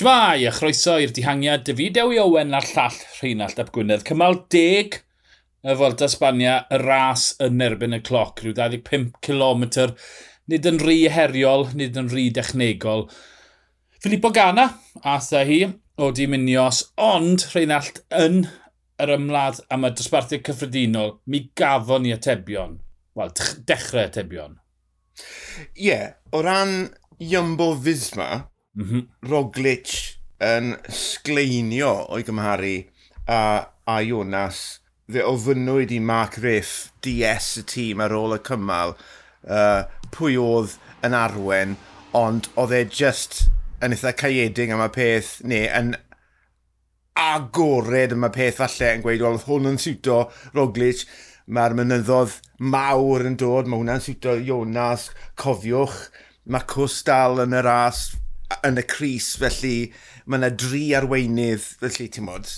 Shmai, a chroeso i'r dihangiad, David Ewi Owen a'r llall Rheinald Ap Gwynedd. Cymal deg y Volta Sbania, y ras yn erbyn y cloc, rhyw 25 km, nid yn rhy heriol, nid yn rhy dechnegol. Filippo Gana, atha e hi, o Diminios, ond Rheinald yn yr ymladd am y dosbarthiau cyffredinol, mi gafon ni atebion. Wel, dechrau atebion. Ie, yeah, o ran Jumbo Fisma, mm -hmm. Roglic yn sgleinio o'i gymharu a, a Jonas. Fe ofynnwyd i Mark Riff DS y tîm ar ôl y cymal uh, pwy oedd yn arwen, ond oedd e just yn eitha caedig am y peth, neu yn agored am y peth falle yn gweud, oedd hwn yn siwto Roglic, mae'r mynyddodd mawr yn dod, mae hwnna'n siwto Jonas, cofiwch, mae Cwstal yn y ras, yn y Cris, felly mae yna dri arweinydd, felly ti'n modd,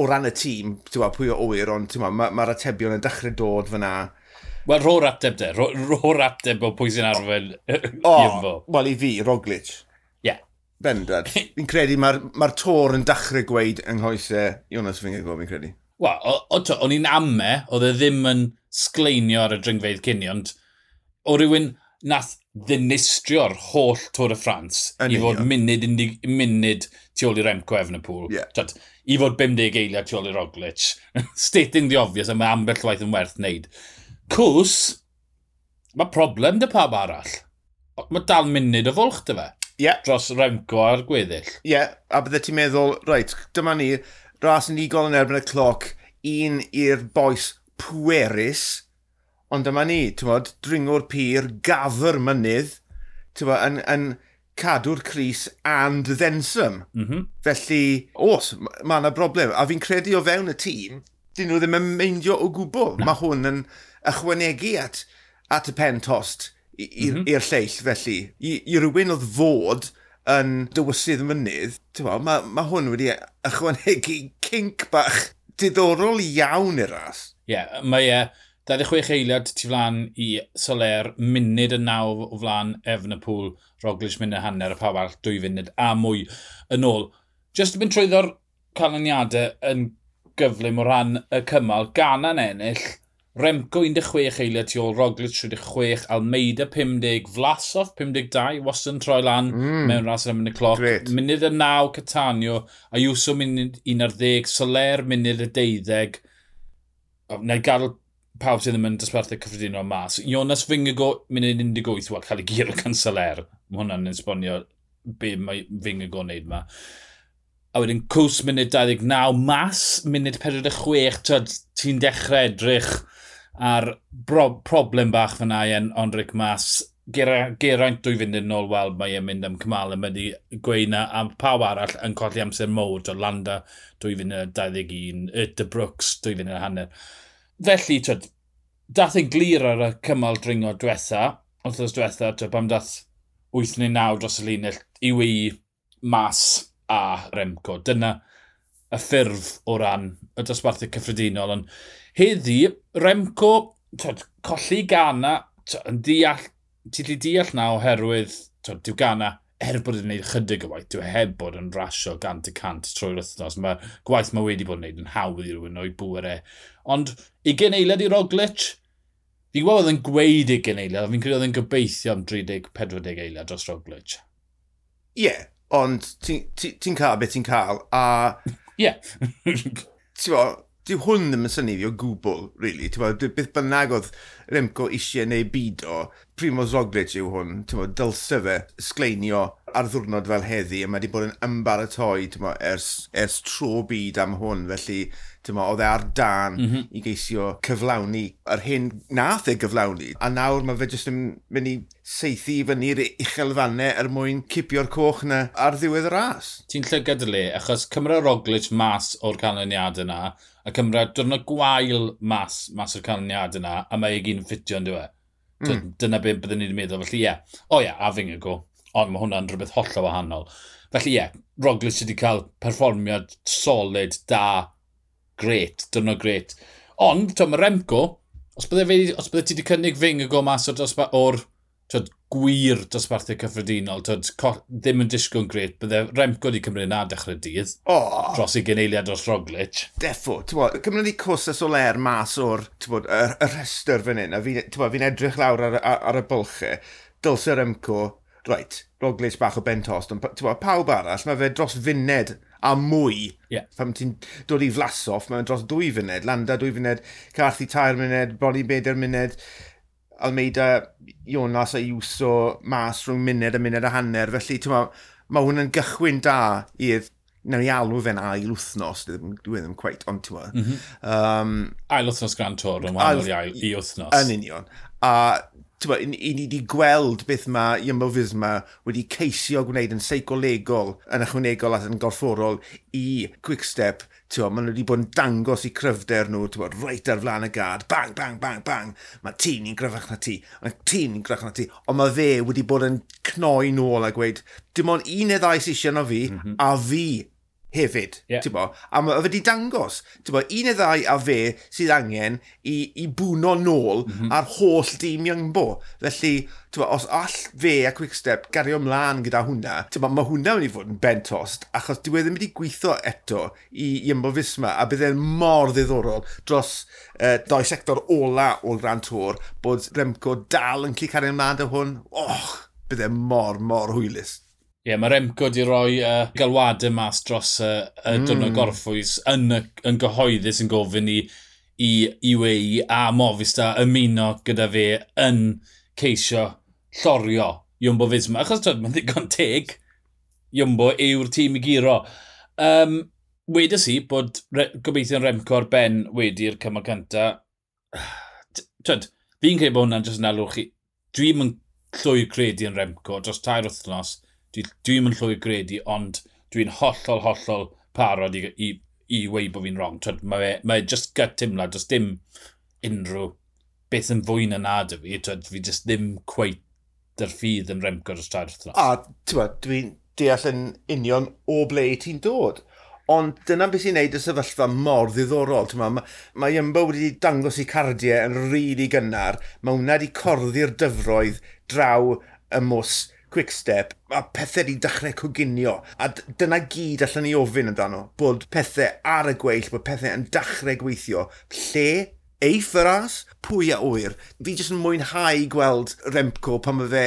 o ran y tîm, ti'n modd, pwy o oer, ond mae'r ma, ma atebion yn dechrau dod fyna. Wel, ro'r ateb de, ro'r ateb o pwy sy'n arfer o, wel i fi, Roglic. Ie. Yeah. Bendad. Fi'n credu mae'r ma tor yn dechrau gweud yng nghoesau Jonas Fingergo, fi'n credu. Wel, o'n i'n amme, oedd e ddim yn sgleinio ar y dringfeidd cynni, ond o rywun nath ddinistrio'r holl Tôr y Ffrans i fod munud, unig, munud tu ôl i'r Emco Efnapŵl. Yeah. Tad, I fod 50 eiliad tu ôl i'r Roglic. Stating the obvious, a mae ambell waith yn werth wneud. Cws, mae problem dy pawb arall. Mae dal munud o fwlch dy fe. Yeah. Dros Remco a'r gweddill. Ie, yeah. a bydde ti'n meddwl, reit, dyma ni, ras yn unigol yn erbyn y cloc, un i'r boes pwerus, Ond dyma ni, ti'n bod, dringwr pyr, gafr mynydd, ti'n bod, yn, yn cadw'r Cris and ddensym. Mm -hmm. Felly, os, mae yna broblem. A fi'n credu o fewn y tîm, dyn nhw ddim yn meindio o gwbl. No. Mae hwn yn ychwanegu at, at y pen tost i'r mm -hmm. lleill felly. I, i rywun oedd fod yn dywysydd mynydd, mae ma hwn wedi ychwanegu cinc bach diddorol iawn i'r ras. Ie, yeah, mae e... Uh 26 eiliad tu flan i Soler, munud y naw o flan efn y pŵl, Roglic munud hanner a pawb all, dwy funud a mwy yn ôl. Just yn mynd trwyddo'r canlyniadau yn gyflym o ran y cymal, ganan ennill, Remco 16 eiliad tu ôl, Roglic 36, Almeida 50, Vlasov 52, wastad yn troi lan mm. mewn ras yn ymwneud y cloc. Great. Munud y naw, Catanio, Ayuso munud 11, Soler munud y 12. Neu gadw pawb sydd ddim yn dosbarthu cyffredinol mas. Jonas Fingago, munud 18, wel, cael ei gyr o canceler. Mae hwnna'n esbonio be mae Fingago yn neud yma. A wedyn cws munud 29 mas, munud 46, ti'n dechrau edrych ar bro problem bach fan Ian Onric mas. Geraint dwy fynd yn ôl, wel, mae e'n mynd am cymal yma wedi gweina A pawb arall yn colli amser mowr, Landa dwy fynd yn 21, De Brooks dwy fynd yn hanner felly, twyd, dath ei glir ar y cymal dringo diwetha, ond thos diwetha, twyd, pam dath 8 neu 9 dros y linell i wei mas a Remco. Dyna y ffurf o ran y dosbarthu cyffredinol. Ond heddi, Remco, twyd, colli gana, twyd, yn deall, ti'n deall na oherwydd, twyd, diw gana er bod yn gwneud chydig o waith, dwi e heb bod yn rasio gant y cant trwy'r wythnos. Mae gwaith mae wedi bod yn gwneud yn hawdd i rywun o'i bwyr e. Ond i eilad i Roglic, fi gwybod oedd yn gweud i eiliad, fi'n credu oedd yn gobeithio am 30-40 eiliad dros Roglic. Ie, yeah, ond ti'n ti, ti cael beth ti'n cael, a... Ie. Yeah. ti'n dyw hwn ddim yn syni fi o gwbl, really. Ti'n bod, beth bynnag oedd Remco eisiau neu byd o, Primoz Roglic yw hwn, ti'n bod, dylse fe sgleinio ar ddwrnod fel heddi, a mae wedi bod yn ymbaratoi, ti'n bod, ers, ers tro byd am hwn, felly, ti'n bod, oedd e ar dan mm -hmm. i geisio cyflawni yr hyn nath e gyflawni, a nawr mae fe jyst yn mynd i seithi i fyny'r uchelfannau er mwyn cipio'r coch na ar ddiwedd y ras. Ti'n llygad y le, achos cymryd Roglic mas o'r canlyniad yna, a Cymra, diwrnod gwael mas, mas o'r canlyniad yna, a mae ei gyn ffitio yn diwedd. E? Mm. Dyna beth byddwn ni'n meddwl, felly ie. Yeah. O ie, yeah, a fyng y go. Ond mae hwnna'n rhywbeth holl o wahanol. Felly ie, yeah, Roglic wedi cael perfformiad solid, da, gret, dyno gret. Ond, to, mae Remco, os bydde, fe, os bydde ti wedi cynnig fyng y go mas o'r, o'r twyd, gwir dosbarthu cyffredinol. Twyd, ddim yn disgwyl gret, bydde Remco wedi cymryd na dechrau dydd. Oh. Dros i geneiliad dros Roglic. Defo, cymryd Cymru ni cwsas o ler mas o'r bod, y, y rhestr fan hyn, a fi'n fi, edrych lawr ar, ar, ar y bylchau. Dylse Remco, reit, Roglic bach o bentost, ond pawb arall, mae fe dros funed a mwy. Yeah. Pam ti'n dod i flasoff, mae'n dros dwy funed, landa dwy funed, carthu tair muned, bron i bedair muned. Almeida, Jonas a Iwso mas rhwng munud a munud a hanner. Felly, ti'n ma, mae hwn yn gychwyn da i'r na ni alw fe'n ail wythnos, dwi e ddim cweit, ond ti'n mm -hmm. um, Ail wythnos Grand Tour, yn wahanol i, ail i wythnos. Yn union. A bo, i, i ni wedi gweld beth mae Iambofis yma wedi ceisio gwneud yn seicolegol, yn ychwanegol at yn gorfforol i Quickstep. Bo, maen nhw wedi bod yn dangos i cryfder nhw, bo, reit ar flan y gad, bang, bang, bang, bang. Mae tîn ni'n gryfach na ti, mae tîn ni'n gryfach na ti. Ond mae fe wedi bod yn cnoi nôl a gweud, dim ond un neu ddau sy'n siarad o fi, mm -hmm. a fi hefyd, yeah. bo? A mae fe wedi dangos, bo, un neu ddau a fe sydd angen i, i bwno nôl mm -hmm. ar holl dîm Youngbo. Felly, bo, os all fe a Quickstep gario ymlaen gyda hwnna, bo, mae hwnna wedi fod yn bentost, achos dwi e wedi mynd i gweithio eto i Youngbo Fisma, a bydd e'n mor ddiddorol dros uh, doi sector ola o'r Grand Tour, bod Remco dal yn clu cario ymlaen dy hwn. Och, bydd e mor, mor hwylus. Ie, yeah, mae Remco wedi rhoi uh, galwadau mas dros y uh, y mm. dwrnod gorffwys yn, yn gyhoeddus yn gofyn i, i UAE a Movistar ymuno gyda fe yn ceisio llorio Jumbo Fisma. Achos twyd, mae'n ddigon teg, Jumbo yw'r tîm i giro. Um, Wedes si bod re, gobeithio'n Remco ar ben wedi'r cymal cynta. Twyd, fi'n credu bod hwnna'n jyst yn alw chi. Dwi'n llwy credu yn Remco dros tair wythnos Dwi ddim yn llwyr gredu, ond dwi'n hollol, hollol parod i, i, i wei bod fi'n wrong. Twyd, mae, mae just gut timlad, does dim unrhyw beth yn fwy na nad y fi. Twyd, fi just ddim cweith dy'r ffydd yn remco'r ystad wrthnos. A dwi'n deall yn union o ble ti'n dod. Ond dyna beth sy'n neud y sefyllfa mor ddiddorol. Mae ma Iambo wedi dangos i cardiau yn rili really gynnar. Mae hwnna wedi corddi'r dyfroedd draw y mwys quick step, a pethau wedi dechrau coginio. A dyna gyd allan ni ofyn amdano, bod pethau ar y gweill, bod pethau yn dechrau gweithio. Lle eiff y ras, pwy a wyr. Fi jyst yn mwynhau gweld Remco pan mae fe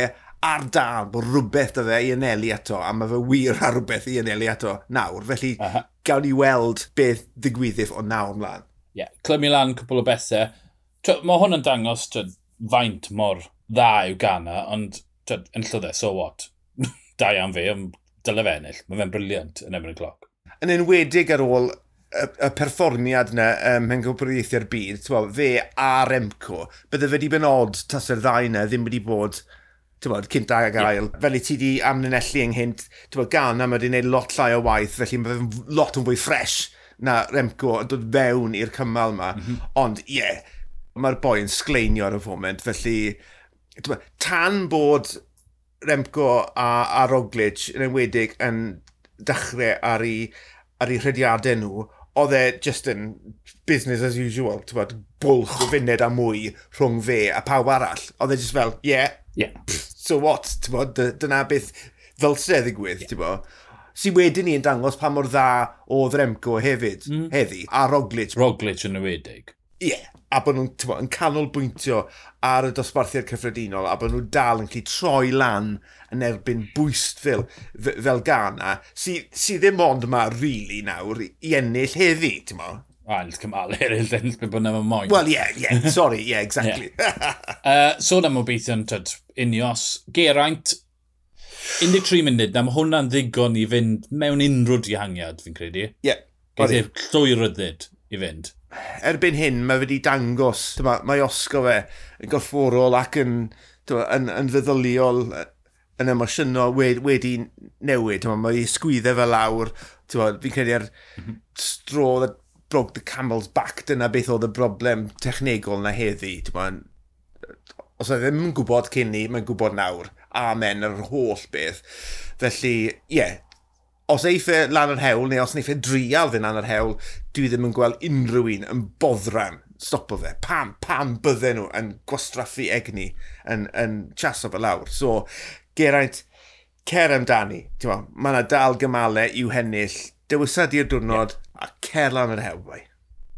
ar dal bod rhywbeth da fe i anelu ato, a mae fe wir ar rhywbeth i anelu ato nawr. Felly, uh -huh. gawn ni weld beth ddigwyddif o nawr ymlaen. Ie, yeah, clymu lan cwpl o bethau. Mae hwn yn dangos tw, faint mor dda yw Gana, ond tyd, yn llwydde, so what? da iawn fe, ond dyle fe ennill. Mae fe'n briliant yn efo'n y cloc. Yn enwedig ar ôl y, y perfformiad yna ym um, yn byd, bo, fe a Remco, bydde fe wedi benod tas yr ddau yna ddim wedi bod bod, cynt ag ail. Yeah. Fel i ti di amnenellu ynghynt, bod, gan am wedi gwneud lot llai o waith, felly mae fe'n lot yn fwy ffres na Remco yn dod fewn i'r cymal yma. Mm -hmm. Ond ie, yeah, mae'r boi yn sgleinio ar y foment, felly tan bod Remco a, a Roglic yn enwedig yn dechrau ar ei, ar ei rhediadau nhw, oedd e just yn business as usual, ti'n bod, bwlch o funed a mwy rhwng fe a pawb arall. Oedd e just fel, yeah, yeah. Pff, so what, ti'n bod, dyna beth ddylse ddigwydd, yeah. ti'n bod. Si wedyn ni yn dangos pa mor dda oedd Remco hefyd, mm. heddi, a Roglic. Roglic yn ywedig. Ie, yeah, a bod nhw'n yn canolbwyntio ar y dosbarthiad cyffredinol a bod nhw dal yn gallu troi lan yn erbyn bwyst fel, fel gana sydd sy ddim ond yma rili really nawr i ennill heddi, ti'n mo? Wel, cymal eraill ennill pe bod yna moyn. Wel, ie, yeah, yeah, sorry, ie, yeah, exactly. yeah. uh, Sôn so am obeithio yn tyd, unios, geraint, 13 munud, na mae hwnna'n ddigon i fynd mewn unrhyw dihangiad, fi'n credu. Ie. Yeah, Geith e'r llwyr ryddid i fynd. Erbyn hyn, mae wedi dangos, dyma, mae osgo fe yn gorfforol ac yn, dyma, yn, yn feddyliol, yn emosiynol wedi, wedi newid. Dyma, mae sgwyddau fel lawr, fi'n credu ar stro that broke the camel's back, dyna beth oedd y broblem technegol na heddi. Dyma, os oedd ddim yn gwybod cyn ni, mae'n gwybod nawr. Amen, yr holl beth. Felly, ie, yeah, os eiff e lan yr hewl, neu os neiff e drial ddyn lan yr hewl, dwi ddim yn gweld unrhyw un yn boddran stopo fe. Pam, pam bydden nhw yn gwastraffu egni yn, yn chaso fe lawr. So, Geraint, cer amdani. Mae yna dal gymalau i'w hennill. Dewysad i'r diwrnod yeah. a cer lan yr hewl, bai.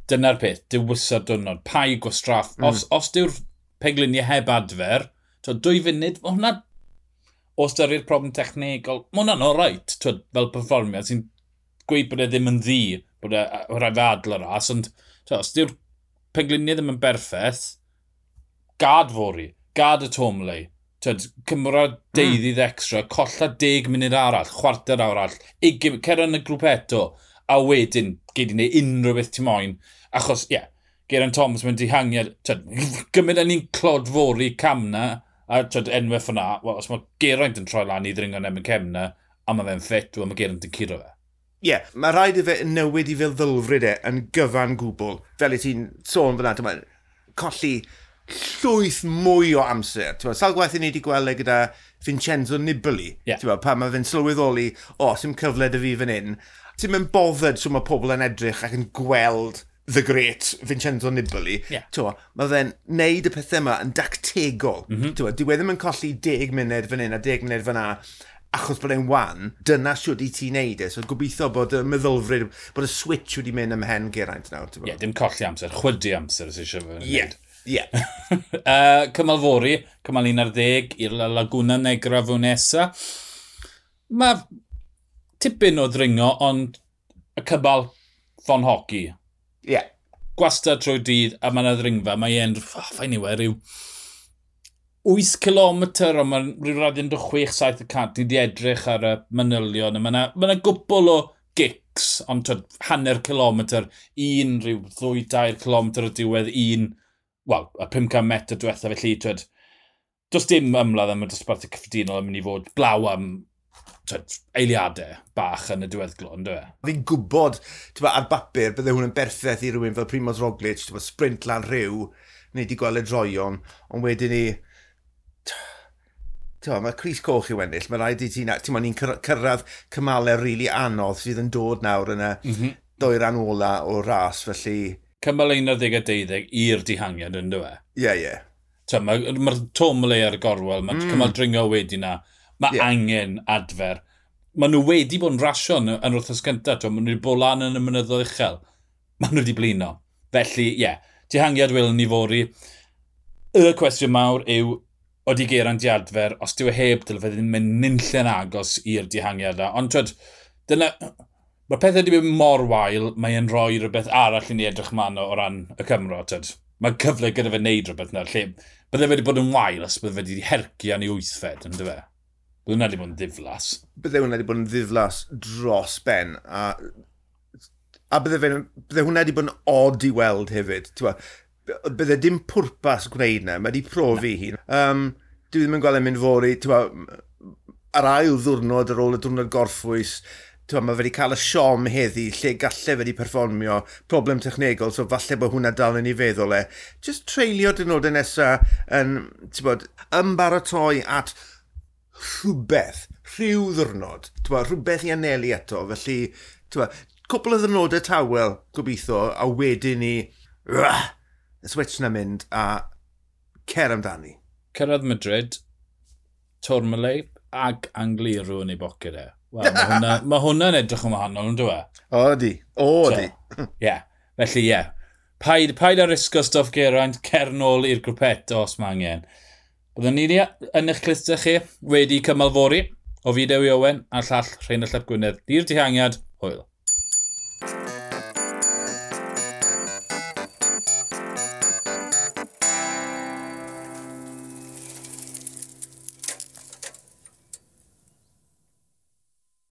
Dyna'r peth, dewysad diwrnod. Pa i gwastraff. Mm. Os, os dyw'r pegluniau heb adfer, to, dwy funud, mae hwnna o styried problem technegol, mae hwnna'n oreit, twyd, fel perfformiad sy'n gweud bod e ddim yn ddi, bod e rhaid fe adl yr as, ond twyd, os diw'r pengluniau ddim yn berffaith, gad fori, gad y tomlau, twyd, cymra deudydd mm. extra, colla deg munud arall, chwarter arall, cer yn y grŵp eto, a wedyn, gei i wneud unrhyw beth ti moyn, achos, ie, yeah, Geraint Thomas mewn dihangiad, twyd, gymaint yn ni'n clod fori camna, A twyd, enwau ffona, well, os mae Geraint yn troi lan i ddringo'n emyn Cemna, a mae fe'n ffit, wel, mae Geraint yn curo fe. Ie, yeah, mae rhaid i fe newid i fel ddylfryd e yn gyfan gwbl. Fel i ti'n sôn fyna, dyma, colli llwyth mwy o amser. Tewa, sal gwaith i ni wedi gweld e gyda Vincenzo Nibali. Yeah. Tewa, pan mae fe'n sylweddoli, o, oh, sy'n cyfle dy fi fan hyn. Ti'n mynd bothered sy'n mae pobl yn edrych ac yn gweld the great Vincenzo Nibali, yeah. Mae fe'n neud y pethau yma yn dactegol. Mm -hmm. Tewa, dwi e ddim yn colli 10 munud fan hyn a 10 munud fan na, achos bod e'n wan, dyna siwyd i ti wneud e. So gobeithio bod y meddylfryd, bod y switch wedi mynd ym ymhen Geraint nawr. Ie, yeah, dim colli amser, chwydu amser os eisiau fe wneud. Ie, ie. Uh, cymal fori, cymal 11 i'r Laguna Negra fwy nesa. Mae tipyn o ddringo, ond y cymal ffon hoci yeah. gwastad trwy dydd a mae'n yna ddringfa, mae e'n, ffain i we, rhyw 8 km o mae'n rhyw radio'n 6-7 cant i di edrych ar y manylion a mae yna, ma gwbl o gics ond twyd, hanner kilometr un rhyw 2-2 km o diwedd un wel, y 500 metr diwetha felly twyd, does dim ymladd am y dosbarthu cyffredinol yn mynd i fod blaw am eiliadau bach yn y diweddglo, ynddo e? Fi'n gwybod, ti'n ba, ar bapur, bydde hwn yn berffaith i rywun fel Primoz Roglic, ti'n ba, sprint lan rhyw, neu di gweld y droion, ond wedyn ni, ti'n mae Cris Coch i wennill, mae rhaid i ti na, ti'n ni'n cyrraedd cymalau rili really anodd sydd yn dod nawr yn y mm -hmm. doi ran ola o ras, felly... Cymal 11-12 i'r dihangiad, ynddo e? Ie, yeah, ie. Yeah. Mae'r ma, tom le ar y gorwel, mae mm. cymal dringo wedi na, mae yeah. angen adfer. Maen nhw wedi bod yn rasio yn yr wythnos gyntaf, maen nhw wedi bod lan yn y mynyddoedd uchel. Maen nhw wedi blino. Felly, ie, yeah, dihangiad welwn ni fori. Y cwestiwn mawr yw, oeddi Geraint di adfer, os diw e heb dyle dylfed ddim mynd nynllen agos i'r dihangiad yna. Ond twyd, dyna, Mae'r pethau wedi bod mor wael, mae'n rhoi rhywbeth arall i ni edrych man o ran y Cymro. Twyd. Mae cyfle gyda fe wneud rhywbeth yna, lle bydde fe wedi bod yn wael os bydde fe wedi hercio yn ei wythfed, ynddo fe? Bydd hwnna wedi bod yn ddiflas. Bydde hwnna wedi bod yn ddiflas dros ben. A, a bydde, fe, bydde hwnna wedi bod yn od i weld hefyd. Tewa, bydde dim pwrpas gwneud na. Mae wedi profi hi. Um, dwi ddim yn gweld e'n mynd fori. Tewa, ar ail ddwrnod ar ôl y ddwrnod gorffwys, Tewa, mae wedi cael y siom heddi lle gallai wedi perfformio problem technegol, so falle bod hwnna dal yn ei feddwl e. Just treulio dynodau nesaf yn, ti'n bod, ymbaratoi at rhywbeth, rhyw ddwrnod, twa, rhywbeth i anelu eto, felly, twa, cwpl o ddwrnodau tawel, gobeithio, a wedyn ni, rah, y switch na mynd, a cer amdani. Cyrraedd Madrid, Tormalei, ag Anglirw yn ei boced e. Wel, mae hwnna, ma hwnna edrych yn wahanol, yn dweud? E? O, di. O, so, di. Ie. yeah. Felly, ie. Yeah. Paid, paid ar risgo stoff Geraint, cer nôl i'r grwpet os mae angen. Byddwn ni yn eich clistau chi wedi cymalfori o fideo i Owen a'r llall Rhain y Llep Gwynedd. Di'r dihangiad, hwyl.